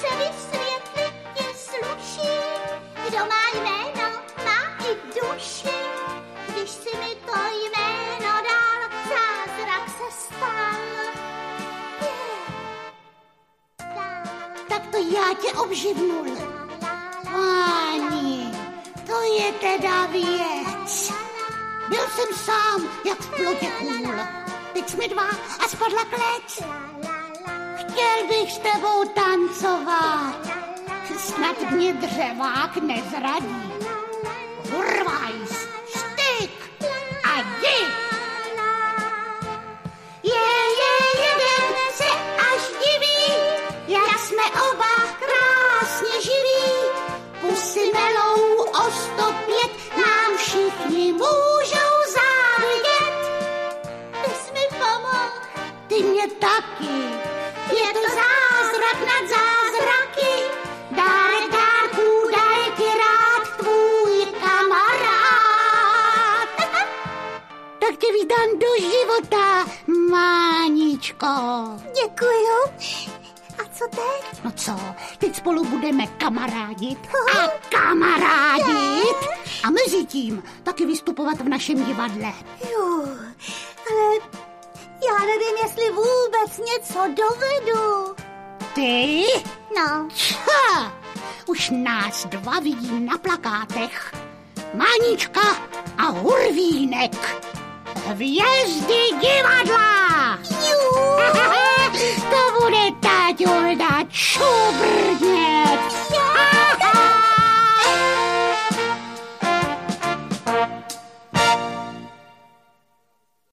Se v světě sluší. Kdo má jméno, má i duši. Když si mi to jméno dal, zázrak se stal. Tak to já tě obživnul. Páni, to je teda věc. Byl jsem sám, jak v plotě kůl. Teď jsme dva a spadla klec. Chtěl bych s tebou tancovat. Snad mě dřevák nezradí. Hurvajs, styk a jdi. Je, je, jeden se až diví, jak jsme oba krásně živí. Pusy melou o sto pět, nám všichni můžou závidět. Ty jsi mi pomohl. Ty mě taky. Je to zázrak nad zázraky. Dárek dárků daje ti rád tvůj kamarád. tak tě vítám do života, Máničko. Děkuju. A co teď? No co, teď spolu budeme kamarádit a kamarádit a mezi tím taky vystupovat v našem divadle. Jo, ale já nevím, jestli vůbec něco dovedu. Ty? No, Ha, už nás dva vidím na plakátech. Mánička a Hurvínek. Hvězdy divadla. Jú. to bude ta Julda ču.